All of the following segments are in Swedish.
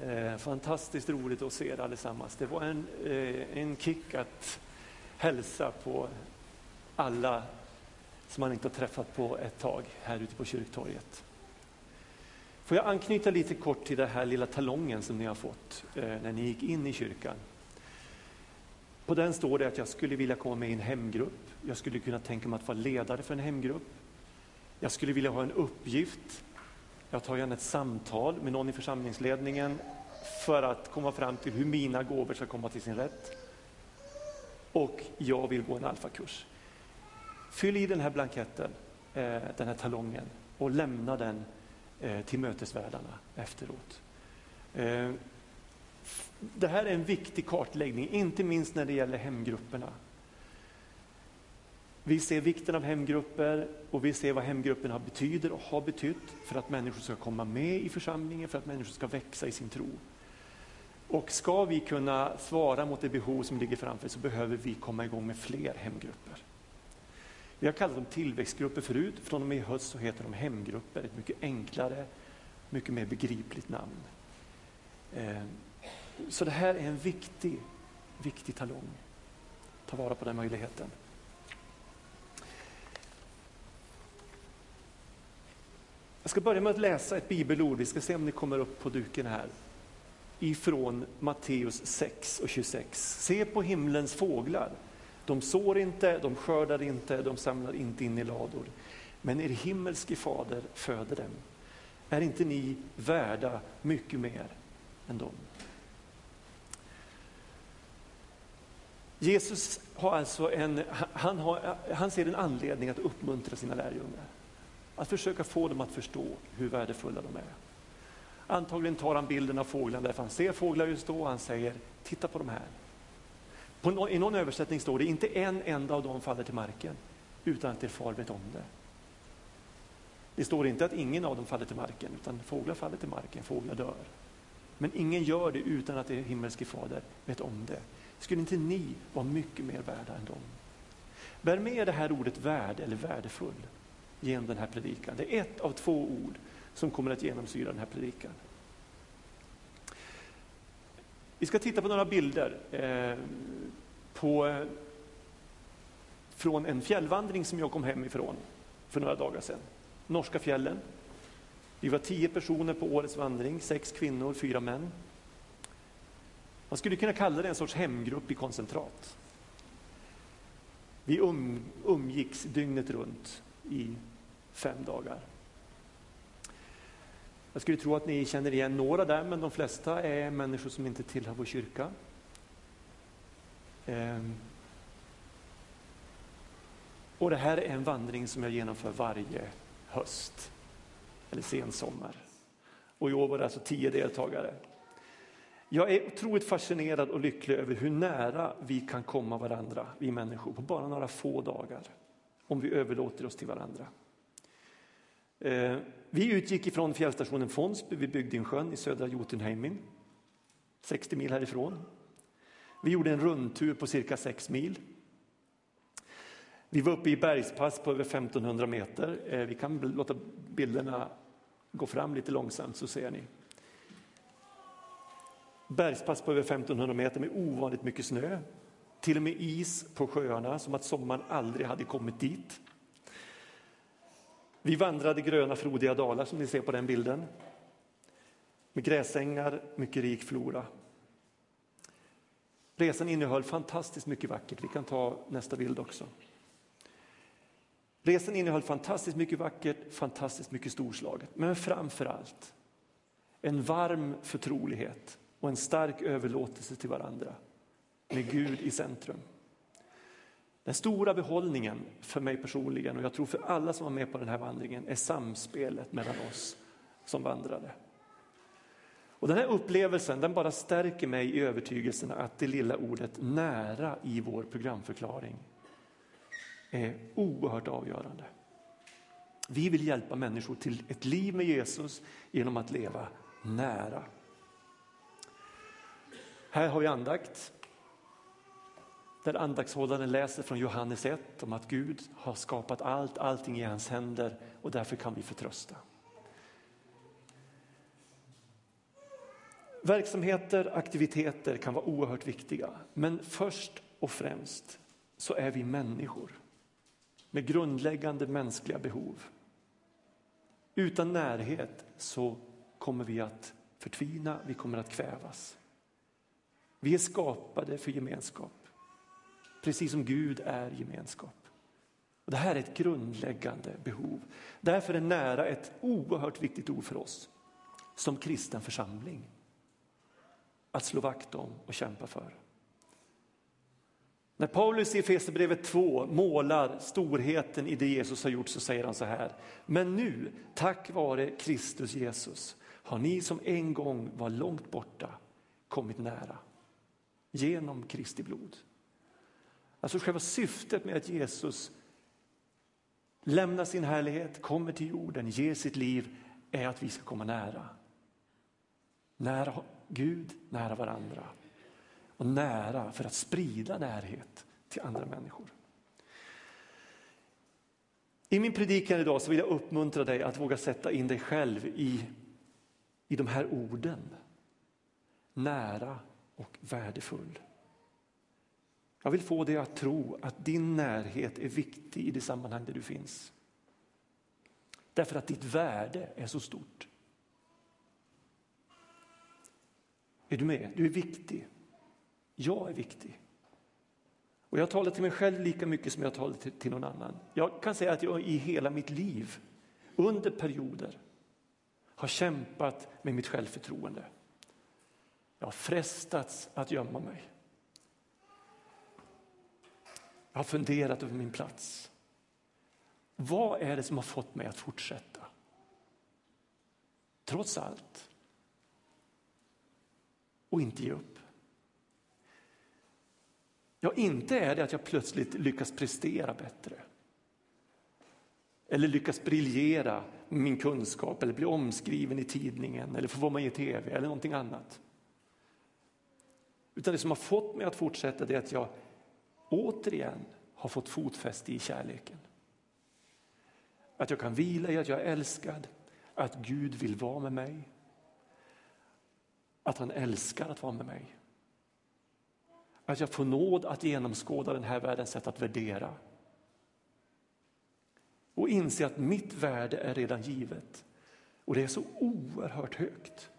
Eh, fantastiskt roligt att se er allesammans. Det var en, eh, en kick att hälsa på alla som man inte har träffat på ett tag här ute på kyrktorget. Får jag anknyta lite kort till den här lilla talongen som ni har fått eh, när ni gick in i kyrkan. På den står det att jag skulle vilja komma med i en hemgrupp. Jag skulle kunna tänka mig att vara ledare för en hemgrupp. Jag skulle vilja ha en uppgift. Jag tar gärna ett samtal med någon i församlingsledningen för att komma fram till hur mina gåvor ska komma till sin rätt. Och jag vill gå en alfakurs. Fyll i den här blanketten, eh, den här talongen och lämna den eh, till mötesvärdarna efteråt. Eh, det här är en viktig kartläggning, inte minst när det gäller hemgrupperna. Vi ser vikten av hemgrupper och vi ser vad hemgrupperna betyder och har betytt för att människor ska komma med i församlingen, för att människor ska växa i sin tro. Och ska vi kunna svara mot det behov som ligger framför så behöver vi komma igång med fler hemgrupper. Vi har kallat dem tillväxtgrupper förut, från och med i höst så heter de hemgrupper, ett mycket enklare, mycket mer begripligt namn. Ehm, så det här är en viktig, viktig talong. Ta vara på den möjligheten. Jag ska börja med att läsa ett bibelord, vi ska se om ni kommer upp på duken här. Ifrån Matteus 6 och 26. Se på himlens fåglar. De sår inte, de skördar inte, de samlar inte in i lador. Men er himmelske fader föder dem. Är inte ni värda mycket mer än dem? Jesus har alltså en, han, har, han ser en anledning att uppmuntra sina lärjungar. Att försöka få dem att förstå hur värdefulla de är. Antagligen tar han bilden av fåglarna därför han ser fåglar just då och han säger, titta på de här. På, I någon översättning står det, inte en enda av dem faller till marken utan att er far vet om det. Det står inte att ingen av dem faller till marken, utan fåglar faller till marken, fåglar dör. Men ingen gör det utan att er himmelske fader vet om det. Skulle inte ni vara mycket mer värda än dem? Bär med det här ordet värd eller värdefull genom den här predikan. Det är ett av två ord som kommer att genomsyra den här predikan. Vi ska titta på några bilder eh, på, från en fjällvandring som jag kom hem ifrån för några dagar sedan. Norska fjällen. Vi var tio personer på årets vandring, sex kvinnor, fyra män. Man skulle kunna kalla det en sorts hemgrupp i koncentrat. Vi um, umgicks dygnet runt i fem dagar. Jag skulle tro att ni känner igen några där, men de flesta är människor som inte tillhör vår kyrka. Ehm. Och det här är en vandring som jag genomför varje höst, eller sensommar. Och i år var det alltså tio deltagare. Jag är otroligt fascinerad och lycklig över hur nära vi kan komma varandra, vi människor, på bara några få dagar. Om vi överlåter oss till varandra. Eh, vi utgick ifrån fjällstationen Fonsby vid Bygdingsjön i södra Jotunheimin, 60 mil härifrån. Vi gjorde en rundtur på cirka 6 mil. Vi var uppe i bergspass på över 1500 meter. Eh, vi kan låta bilderna gå fram lite långsamt så ser ni. Bergspass på över 1500 meter med ovanligt mycket snö. Till och med is på sjöarna, som att sommaren aldrig hade kommit dit. Vi vandrade gröna frodiga dalar som ni ser på den bilden. Med gräsängar, mycket rik flora. Resan innehöll fantastiskt mycket vackert. Vi kan ta nästa bild också. Resan innehöll fantastiskt mycket vackert, fantastiskt mycket storslaget. Men framför allt en varm förtrolighet och en stark överlåtelse till varandra med Gud i centrum. Den stora behållningen för mig personligen och jag tror för alla som var med på den här vandringen är samspelet mellan oss som vandrade. Och den här upplevelsen den bara stärker mig i övertygelsen att det lilla ordet nära i vår programförklaring är oerhört avgörande. Vi vill hjälpa människor till ett liv med Jesus genom att leva nära. Här har vi andakt där andaktshållaren läser från Johannes 1 om att Gud har skapat allt, allting i hans händer och därför kan vi förtrösta. Verksamheter, aktiviteter kan vara oerhört viktiga, men först och främst så är vi människor med grundläggande mänskliga behov. Utan närhet så kommer vi att förtvina, vi kommer att kvävas. Vi är skapade för gemenskap, precis som Gud är gemenskap. Och det här är ett grundläggande behov. Därför är nära ett oerhört viktigt ord för oss som kristen församling att slå vakt om och kämpa för. När Paulus i Efesierbrevet 2 målar storheten i det Jesus har gjort så säger han så här. Men nu, tack vare Kristus Jesus, har ni som en gång var långt borta kommit nära. Genom Kristi blod. Alltså själva syftet med att Jesus lämnar sin härlighet, kommer till jorden, ger sitt liv är att vi ska komma nära. Nära Gud, nära varandra och nära för att sprida närhet till andra människor. I min predikan idag så vill jag uppmuntra dig att våga sätta in dig själv i, i de här orden. Nära och värdefull. Jag vill få dig att tro att din närhet är viktig i det sammanhang där du finns. Därför att ditt värde är så stort. Är du med? Du är viktig. Jag är viktig. Och jag talar till mig själv lika mycket som jag talar till, till någon annan. Jag kan säga att jag i hela mitt liv, under perioder, har kämpat med mitt självförtroende. Jag har frestats att gömma mig. Jag har funderat över min plats. Vad är det som har fått mig att fortsätta? Trots allt. Och inte ge upp. Ja, inte är det att jag plötsligt lyckas prestera bättre. Eller lyckas briljera med min kunskap eller bli omskriven i tidningen eller få vara med i tv eller någonting annat. Utan det som har fått mig att fortsätta är att jag återigen har fått fotfäste i kärleken. Att jag kan vila i att jag är älskad, att Gud vill vara med mig. Att han älskar att vara med mig. Att jag får nåd att genomskåda den här världens sätt att värdera. Och inse att mitt värde är redan givet. Och det är så oerhört högt.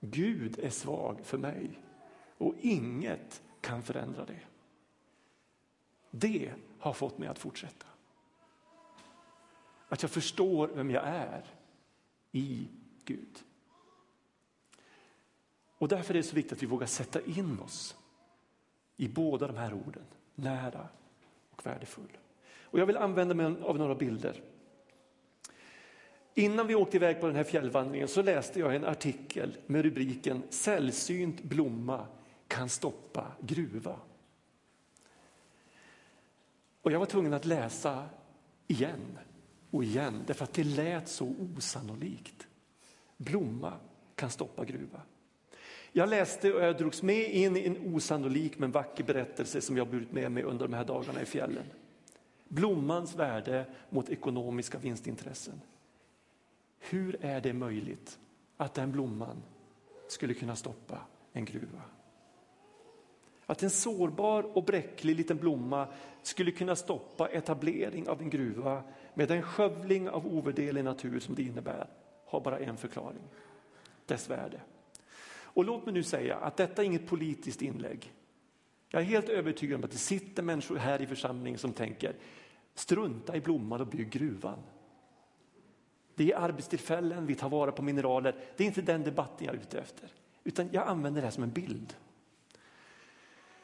Gud är svag för mig och inget kan förändra det. Det har fått mig att fortsätta. Att jag förstår vem jag är i Gud. Och därför är det så viktigt att vi vågar sätta in oss i båda de här orden, nära och värdefull. Och jag vill använda mig av några bilder. Innan vi åkte iväg på den här fjällvandringen så läste jag en artikel med rubriken Sällsynt blomma kan stoppa gruva. Och jag var tvungen att läsa igen och igen därför att det lät så osannolikt. Blomma kan stoppa gruva. Jag läste och jag drogs med in i en osannolik men vacker berättelse som jag burit med mig under de här dagarna i fjällen. Blommans värde mot ekonomiska vinstintressen. Hur är det möjligt att den blomman skulle kunna stoppa en gruva? Att en sårbar och bräcklig liten blomma skulle kunna stoppa etablering av en gruva med den skövling av ovärderlig natur som det innebär har bara en förklaring. Dess värde. Och låt mig nu säga att detta är inget politiskt inlägg. Jag är helt övertygad om att det sitter människor här i församlingen som tänker strunta i blomman och bygg gruvan. Det är arbetstillfällen, vi tar vara på mineraler. Det är inte den debatten jag är ute efter. Utan jag använder det här som en bild.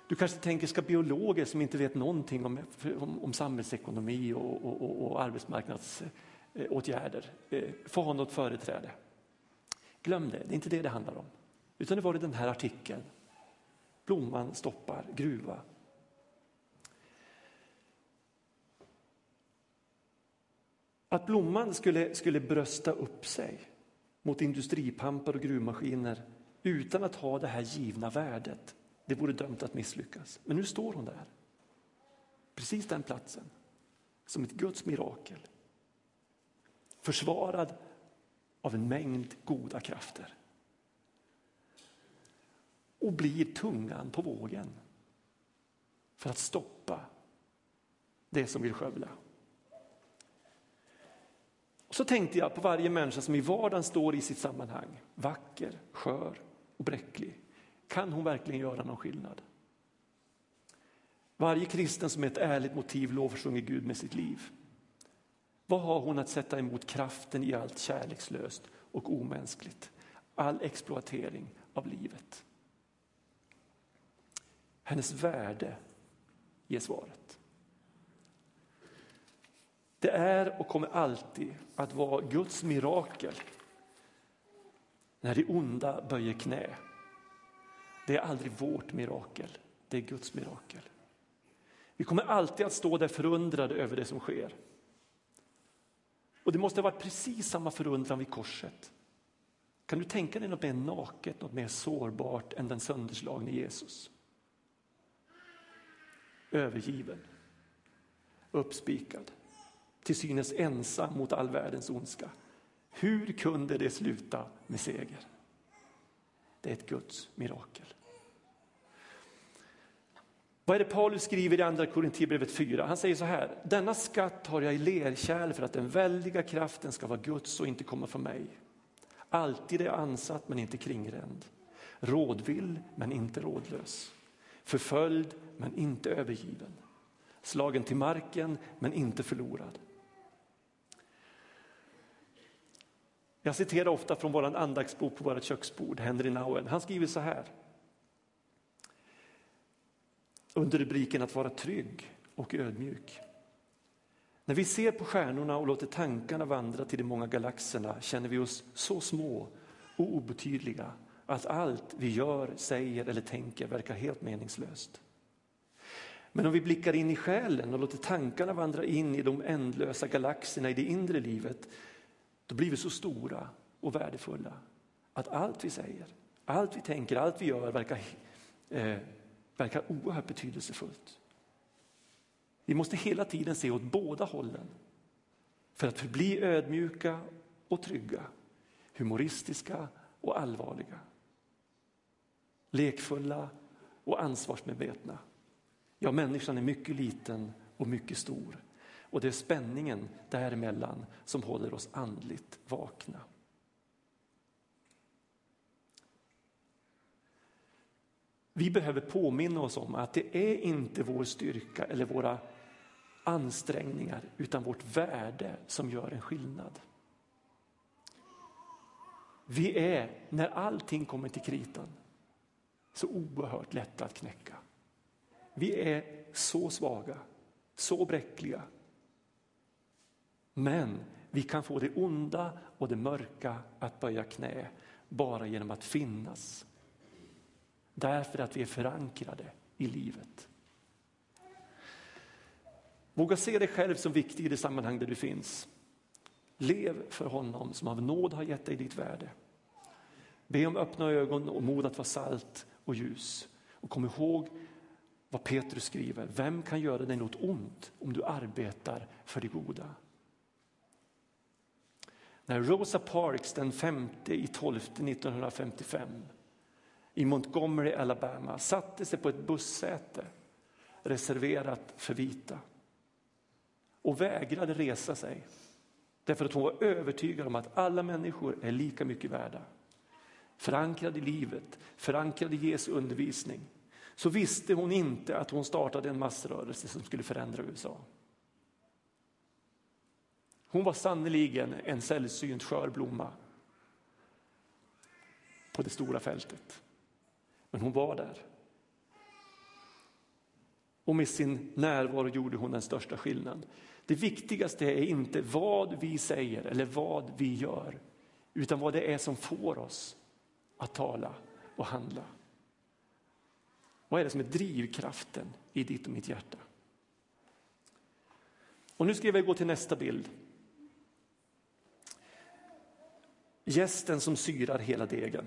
Du kanske tänker, ska biologer som inte vet någonting om, om, om samhällsekonomi och, och, och, och arbetsmarknadsåtgärder eh, få ha något företräde? Glöm det, det är inte det det handlar om. Utan det var det den här artikeln. Blomman stoppar gruva. Att Blomman skulle, skulle brösta upp sig mot industripampar och gruvmaskiner utan att ha det här givna värdet, det vore dömt att misslyckas. Men nu står hon där, precis den platsen, som ett Guds mirakel. Försvarad av en mängd goda krafter. och blir tungan på vågen för att stoppa det som vill skövla. Så tänkte jag på varje människa som i vardagen står i sitt sammanhang, vacker, skör och bräcklig. Kan hon verkligen göra någon skillnad? Varje kristen som med ett ärligt motiv lovsjunger Gud med sitt liv. Vad har hon att sätta emot kraften i allt kärlekslöst och omänskligt? All exploatering av livet. Hennes värde ger svaret. Det är och kommer alltid att vara Guds mirakel när det onda böjer knä. Det är aldrig vårt mirakel, det är Guds mirakel. Vi kommer alltid att stå där förundrade över det som sker. Och det måste ha varit precis samma förundran vid korset. Kan du tänka dig något mer naket, något mer sårbart än den sönderslagne Jesus? Övergiven, uppspikad, till synes ensam mot all världens ondska. Hur kunde det sluta med seger? Det är ett Guds mirakel. Vad är det Paulus skriver i andra Korinthierbrevet 4? Han säger så här, denna skatt har jag i lerkärl för att den väldiga kraften ska vara Guds och inte komma från mig. Alltid är jag ansatt men inte kringränd, rådvill men inte rådlös, förföljd men inte övergiven, slagen till marken men inte förlorad. Jag citerar ofta från vår andaktsbok på vårt köksbord, Henry Nouwen. Han skriver så här. Under rubriken att vara trygg och ödmjuk. När vi ser på stjärnorna och låter tankarna vandra till de många galaxerna känner vi oss så små och obetydliga att allt vi gör, säger eller tänker verkar helt meningslöst. Men om vi blickar in i själen och låter tankarna vandra in i de ändlösa galaxerna i det inre livet då blir vi så stora och värdefulla att allt vi säger, allt vi tänker, allt vi gör verkar, eh, verkar oerhört betydelsefullt. Vi måste hela tiden se åt båda hållen för att förbli ödmjuka och trygga, humoristiska och allvarliga, lekfulla och ansvarsmedvetna. Ja, människan är mycket liten och mycket stor och det är spänningen däremellan som håller oss andligt vakna. Vi behöver påminna oss om att det är inte vår styrka eller våra ansträngningar utan vårt värde som gör en skillnad. Vi är, när allting kommer till kritan, så oerhört lätta att knäcka. Vi är så svaga, så bräckliga. Men vi kan få det onda och det mörka att böja knä bara genom att finnas. Därför att vi är förankrade i livet. Våga se dig själv som viktig i det sammanhang där du finns. Lev för honom som av nåd har gett dig ditt värde. Be om öppna ögon och mod att vara salt och ljus. Och kom ihåg vad Petrus skriver. Vem kan göra dig något ont om du arbetar för det goda? När Rosa Parks den 5 i 12 1955 i Montgomery, Alabama satte sig på ett bussäte reserverat för vita och vägrade resa sig därför att hon var övertygad om att alla människor är lika mycket värda. Förankrad i livet, förankrad i Jesu undervisning så visste hon inte att hon startade en massrörelse som skulle förändra USA. Hon var sannoliken en sällsynt skör blomma på det stora fältet. Men hon var där. Och med sin närvaro gjorde hon den största skillnaden. Det viktigaste är inte vad vi säger eller vad vi gör, utan vad det är som får oss att tala och handla. Vad är det som är drivkraften i ditt och mitt hjärta? Och nu ska vi gå till nästa bild. Gästen som syrar hela degen.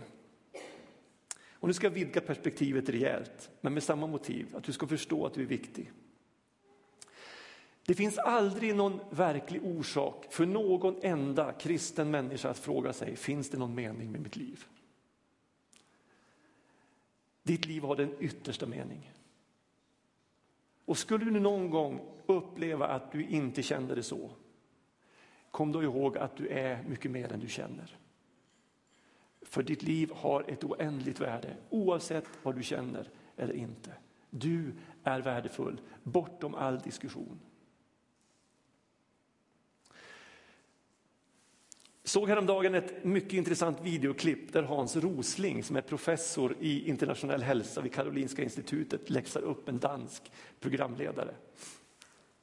Och nu ska jag vidga perspektivet rejält, men med samma motiv, att du ska förstå att du är viktig. Det finns aldrig någon verklig orsak för någon enda kristen människa att fråga sig, finns det någon mening med mitt liv? Ditt liv har den yttersta mening. Och skulle du någon gång uppleva att du inte kände det så, kom då ihåg att du är mycket mer än du känner. För ditt liv har ett oändligt värde oavsett vad du känner eller inte. Du är värdefull bortom all diskussion. Såg häromdagen ett mycket intressant videoklipp där Hans Rosling som är professor i internationell hälsa vid Karolinska institutet läxar upp en dansk programledare.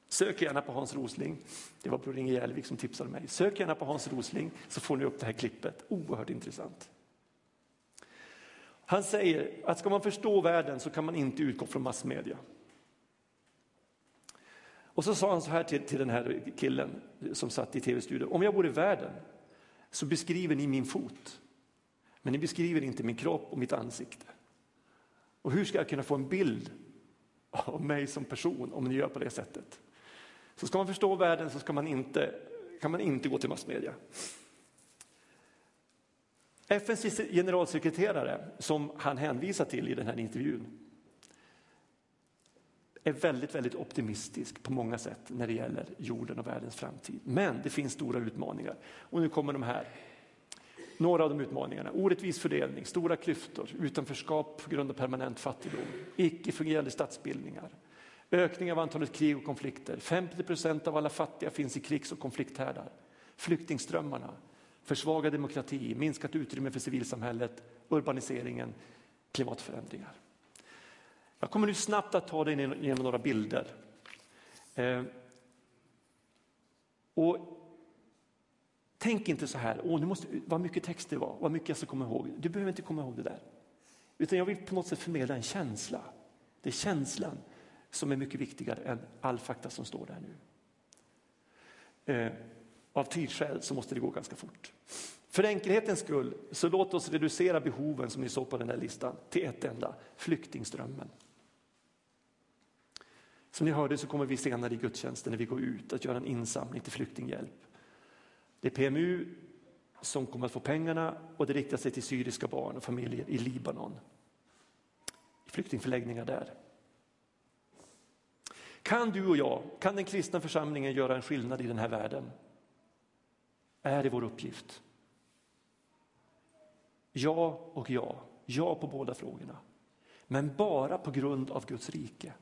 Sök gärna på Hans Rosling. Det var Bror Inge Järlevik som tipsade mig. Sök gärna på Hans Rosling så får ni upp det här klippet. Oerhört intressant. Han säger att ska man förstå världen så kan man inte utgå från massmedia. Och så sa han så här till, till den här killen som satt i tv-studion. Om jag vore världen så beskriver ni min fot. Men ni beskriver inte min kropp och mitt ansikte. Och hur ska jag kunna få en bild av mig som person om ni gör på det sättet? Så ska man förstå världen så ska man inte, kan man inte gå till massmedia. FNs generalsekreterare, som han hänvisar till i den här intervjun, är väldigt, väldigt optimistisk på många sätt när det gäller jorden och världens framtid. Men det finns stora utmaningar. Och nu kommer de här. Några av de utmaningarna. Orättvis fördelning, stora klyftor, utanförskap på grund av permanent fattigdom, icke fungerande statsbildningar, ökning av antalet krig och konflikter. 50 procent av alla fattiga finns i krigs och konflikthärdar. Flyktingströmmarna, försvagad demokrati, minskat utrymme för civilsamhället, urbaniseringen, klimatförändringar. Jag kommer nu snabbt att ta dig genom några bilder. Eh, och Tänk inte så här, åh, nu måste, vad mycket text det var, vad mycket jag ska komma ihåg. Du behöver inte komma ihåg det där. Utan jag vill på något sätt förmedla en känsla. Det är känslan som är mycket viktigare än all fakta som står där nu. Eh, av tidsskäl så måste det gå ganska fort. För enkelhetens skull, så låt oss reducera behoven som ni såg på den här listan till ett enda, flyktingströmmen. Som ni hörde så kommer vi senare i gudstjänsten när vi går ut att göra en insamling till flyktinghjälp. Det är PMU som kommer att få pengarna och det riktar sig till syriska barn och familjer i Libanon. I flyktingförläggningar där. Kan du och jag, kan den kristna församlingen göra en skillnad i den här världen? Är det vår uppgift? Ja och ja, ja på båda frågorna. Men bara på grund av Guds rike.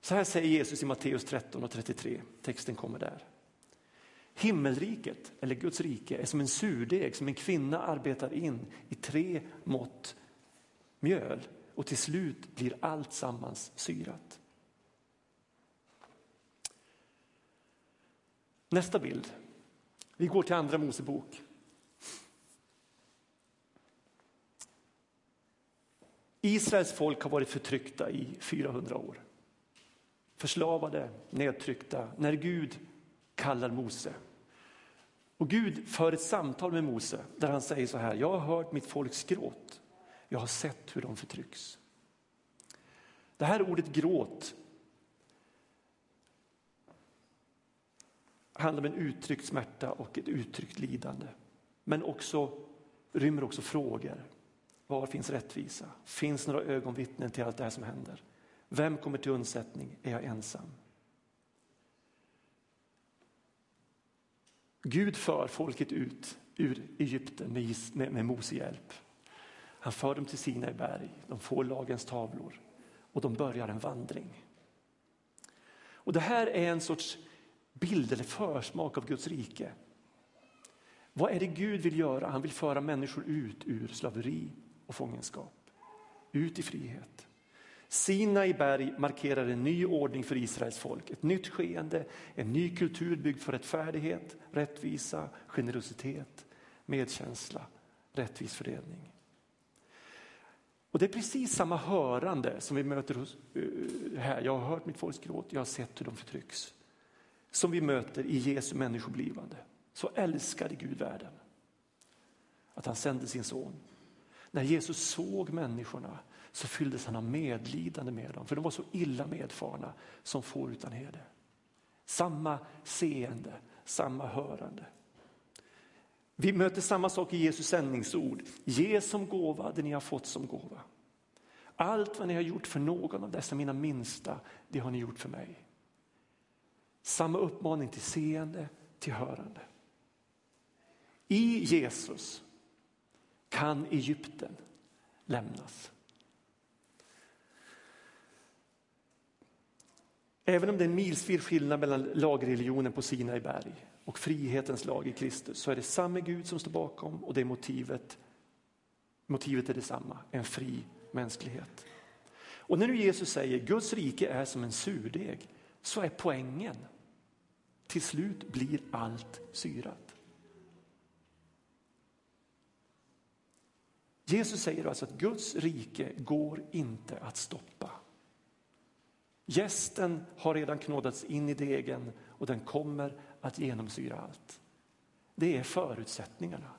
Så här säger Jesus i Matteus 13 och 33, texten kommer där. Himmelriket, eller Guds rike, är som en surdeg som en kvinna arbetar in i tre mått mjöl och till slut blir allt sammans syrat. Nästa bild. Vi går till Andra Mosebok. Israels folk har varit förtryckta i 400 år. Förslavade, nedtryckta, när Gud kallar Mose. Och Gud för ett samtal med Mose där han säger så här, jag har hört mitt folks gråt. Jag har sett hur de förtrycks. Det här ordet gråt handlar om en uttryckt smärta och ett uttryckt lidande. Men också rymmer också frågor. Var finns rättvisa? Finns några ögonvittnen till allt det här som händer? Vem kommer till undsättning? Är jag ensam? Gud för folket ut ur Egypten med, med, med Mose hjälp. Han för dem till Sinai berg, de får lagens tavlor och de börjar en vandring. Och Det här är en sorts bild eller försmak av Guds rike. Vad är det Gud vill göra? Han vill föra människor ut ur slaveri och fångenskap, ut i frihet. Sinai berg markerar en ny ordning för Israels folk, ett nytt skeende, en ny kultur byggd för rättfärdighet, rättvisa, generositet, medkänsla, rättvis fördelning. Och Det är precis samma hörande som vi möter hos, uh, här. Jag har hört mitt folks gråt, jag har sett hur de förtrycks. Som vi möter i Jesu människoblivande. Så älskade Gud världen att han sände sin son. När Jesus såg människorna så fylldes han av medlidande med dem, för de var så illa medfarna som får utan herde. Samma seende, samma hörande. Vi möter samma sak i Jesus sändningsord. Ge som gåva det ni har fått som gåva. Allt vad ni har gjort för någon av dessa mina minsta, det har ni gjort för mig. Samma uppmaning till seende, till hörande. I Jesus kan Egypten lämnas. Även om det är en milsvid skillnad mellan lagreligionen på Sinai berg och frihetens lag i Kristus så är det samma Gud som står bakom och det motivet, motivet är detsamma, en fri mänsklighet. Och när nu Jesus säger Guds rike är som en surdeg så är poängen till slut blir allt syrat. Jesus säger alltså att Guds rike går inte att stoppa. Gästen har redan knådats in i degen och den kommer att genomsyra allt. Det är förutsättningarna.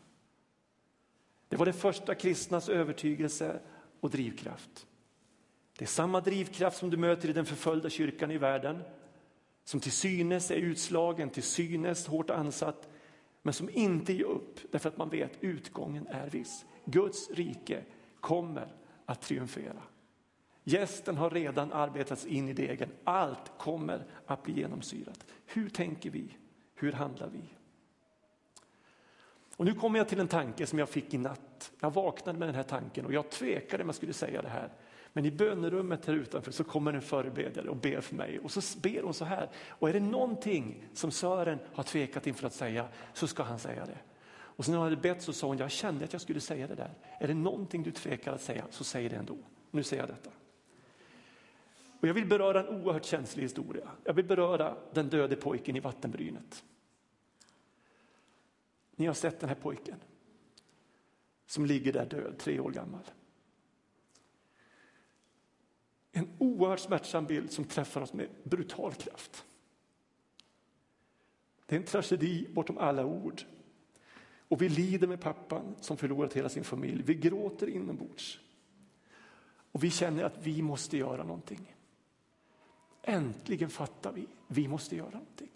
Det var de första kristnas övertygelse och drivkraft. Det är samma drivkraft som du möter i den förföljda kyrkan i världen som till synes är utslagen, till synes hårt ansatt men som inte ger upp därför att man vet utgången är viss. Guds rike kommer att triumfera. Gästen har redan arbetats in i degen. Allt kommer att bli genomsyrat. Hur tänker vi? Hur handlar vi? Och nu kommer jag till en tanke som jag fick i natt. Jag vaknade med den här tanken och jag tvekade om jag skulle säga det här. Men i bönerummet här utanför så kommer en förebedjare och ber för mig och så ber hon så här. Och är det någonting som Sören har tvekat inför att säga så ska han säga det. Och sen när hon hade bett så sa hon, jag kände att jag skulle säga det där. Är det någonting du tvekar att säga så säg det ändå. Nu säger jag detta. Och jag vill beröra en oerhört känslig historia. Jag vill beröra den döde pojken i vattenbrynet. Ni har sett den här pojken som ligger där död, tre år gammal. En oerhört smärtsam bild som träffar oss med brutal kraft. Det är en tragedi bortom alla ord. Och vi lider med pappan som förlorat hela sin familj. Vi gråter inombords. Och vi känner att vi måste göra någonting. Äntligen fattar vi, vi måste göra någonting.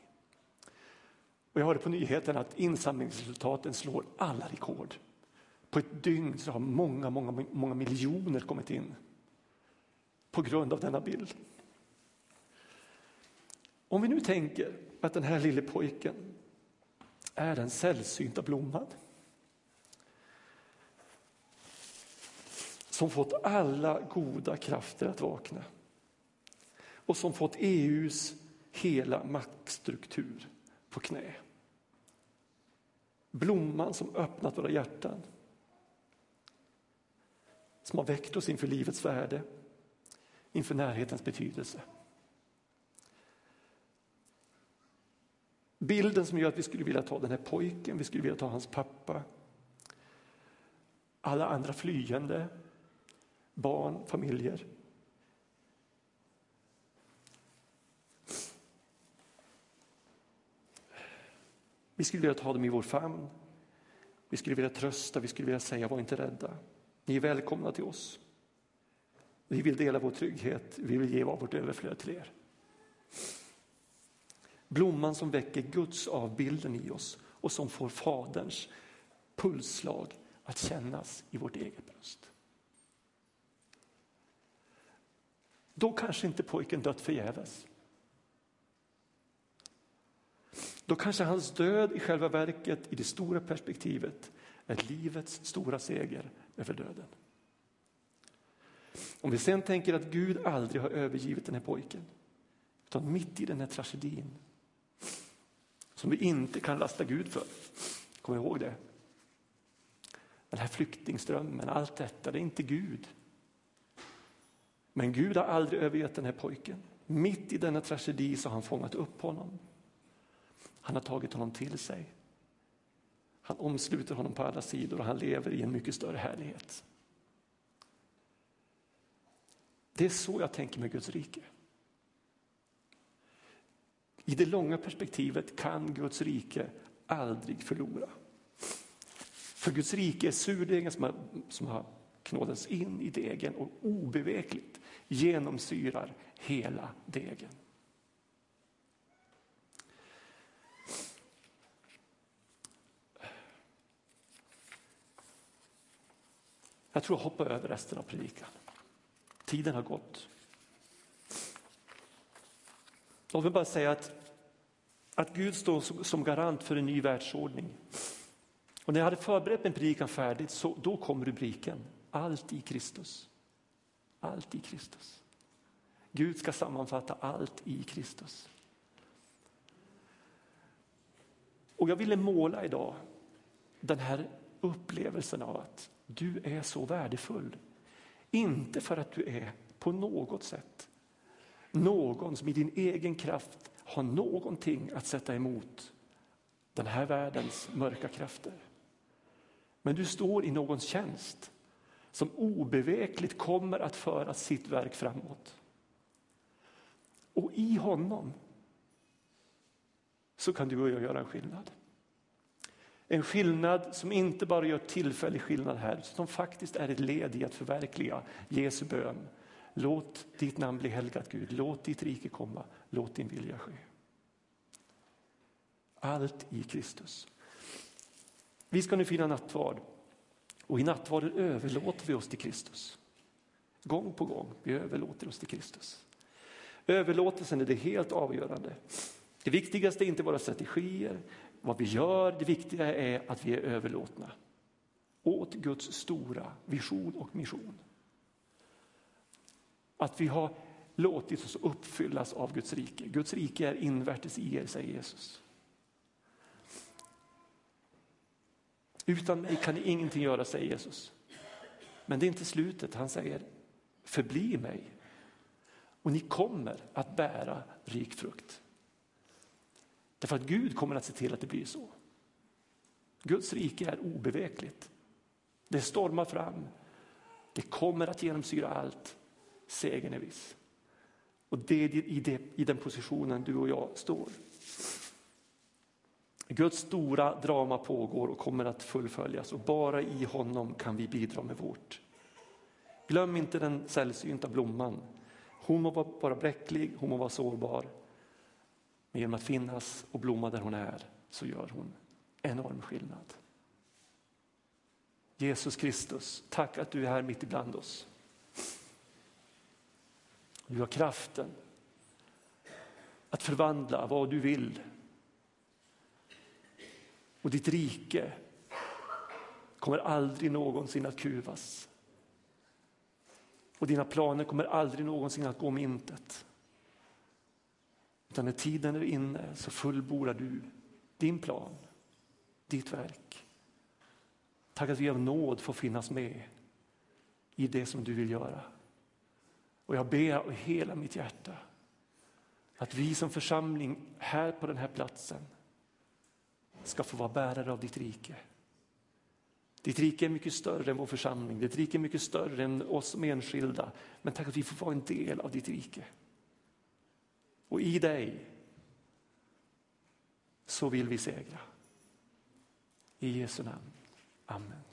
Och jag hörde på nyheten att insamlingsresultaten slår alla rekord. På ett dygn så har många, många, många miljoner kommit in på grund av denna bild. Om vi nu tänker att den här lille pojken är den sällsynta blomman som fått alla goda krafter att vakna och som fått EUs hela maktstruktur på knä. Blomman som öppnat våra hjärtan. Som har väckt oss inför livets värde, inför närhetens betydelse. Bilden som gör att vi skulle vilja ta den här pojken, vi skulle vilja ta hans pappa. Alla andra flyende, barn, familjer. Vi skulle vilja ta dem i vår famn. Vi skulle vilja trösta, vi skulle vilja säga var inte rädda. Ni är välkomna till oss. Vi vill dela vår trygghet, vi vill ge av vårt överflöd till er. Blomman som väcker Guds avbilden i oss och som får Faderns pulsslag att kännas i vårt eget bröst. Då kanske inte pojken dött förgäves. Då kanske hans död i själva verket i det stora perspektivet är livets stora seger över döden. Om vi sen tänker att Gud aldrig har övergivit den här pojken utan mitt i den här tragedin som vi inte kan lasta Gud för. Kom ihåg det. Den här flyktingströmmen, allt detta, det är inte Gud. Men Gud har aldrig övergett den här pojken. Mitt i denna tragedi så har han fångat upp honom han har tagit honom till sig. Han omsluter honom på alla sidor och han lever i en mycket större härlighet. Det är så jag tänker med Guds rike. I det långa perspektivet kan Guds rike aldrig förlora. För Guds rike är surdegen som har, som har knådats in i degen och obevekligt genomsyrar hela degen. Jag tror jag hoppar över resten av predikan. Tiden har gått. Låt mig bara säga att, att Gud står som, som garant för en ny världsordning. Och när jag hade förberett min predikan färdigt så då kom rubriken Allt i Kristus. Allt i Kristus. Gud ska sammanfatta allt i Kristus. Och jag ville måla idag den här upplevelsen av att du är så värdefull. Inte för att du är på något sätt någon som i din egen kraft har någonting att sätta emot den här världens mörka krafter. Men du står i någons tjänst som obevekligt kommer att föra sitt verk framåt. Och i honom så kan du och jag göra en skillnad. En skillnad som inte bara gör tillfällig skillnad här, utan som faktiskt är ett led i att förverkliga Jesu bön. Låt ditt namn bli helgat Gud, låt ditt rike komma, låt din vilja ske. Allt i Kristus. Vi ska nu fira nattvard och i nattvarden överlåter vi oss till Kristus. Gång på gång, vi överlåter oss till Kristus. Överlåtelsen är det helt avgörande. Det viktigaste är inte våra strategier, vad vi gör, det viktiga är att vi är överlåtna åt Guds stora vision och mission. Att vi har låtit oss uppfyllas av Guds rike. Guds rike är invärtes i er, säger Jesus. Utan mig kan ni ingenting göra, säger Jesus. Men det är inte slutet, han säger förbli mig och ni kommer att bära rik frukt. Därför att Gud kommer att se till att det blir så. Guds rike är obevekligt. Det stormar fram. Det kommer att genomsyra allt. Segern är viss. Och det är i, det, i den positionen du och jag står. Guds stora drama pågår och kommer att fullföljas och bara i honom kan vi bidra med vårt. Glöm inte den sällsynta blomman. Hon må vara bräcklig, hon må vara sårbar. Men genom att finnas och blomma där hon är så gör hon enorm skillnad. Jesus Kristus, tack att du är här mitt ibland oss. Du har kraften att förvandla vad du vill. Och ditt rike kommer aldrig någonsin att kuvas. Och dina planer kommer aldrig någonsin att gå om intet. Utan när tiden är inne så fullbordar du din plan, ditt verk. Tack att vi av nåd får finnas med i det som du vill göra. Och jag ber av hela mitt hjärta att vi som församling här på den här platsen ska få vara bärare av ditt rike. Ditt rike är mycket större än vår församling, ditt rike är mycket större än oss som enskilda. Men tack att vi får vara en del av ditt rike. Och i dig så vill vi segra. I Jesu namn. Amen.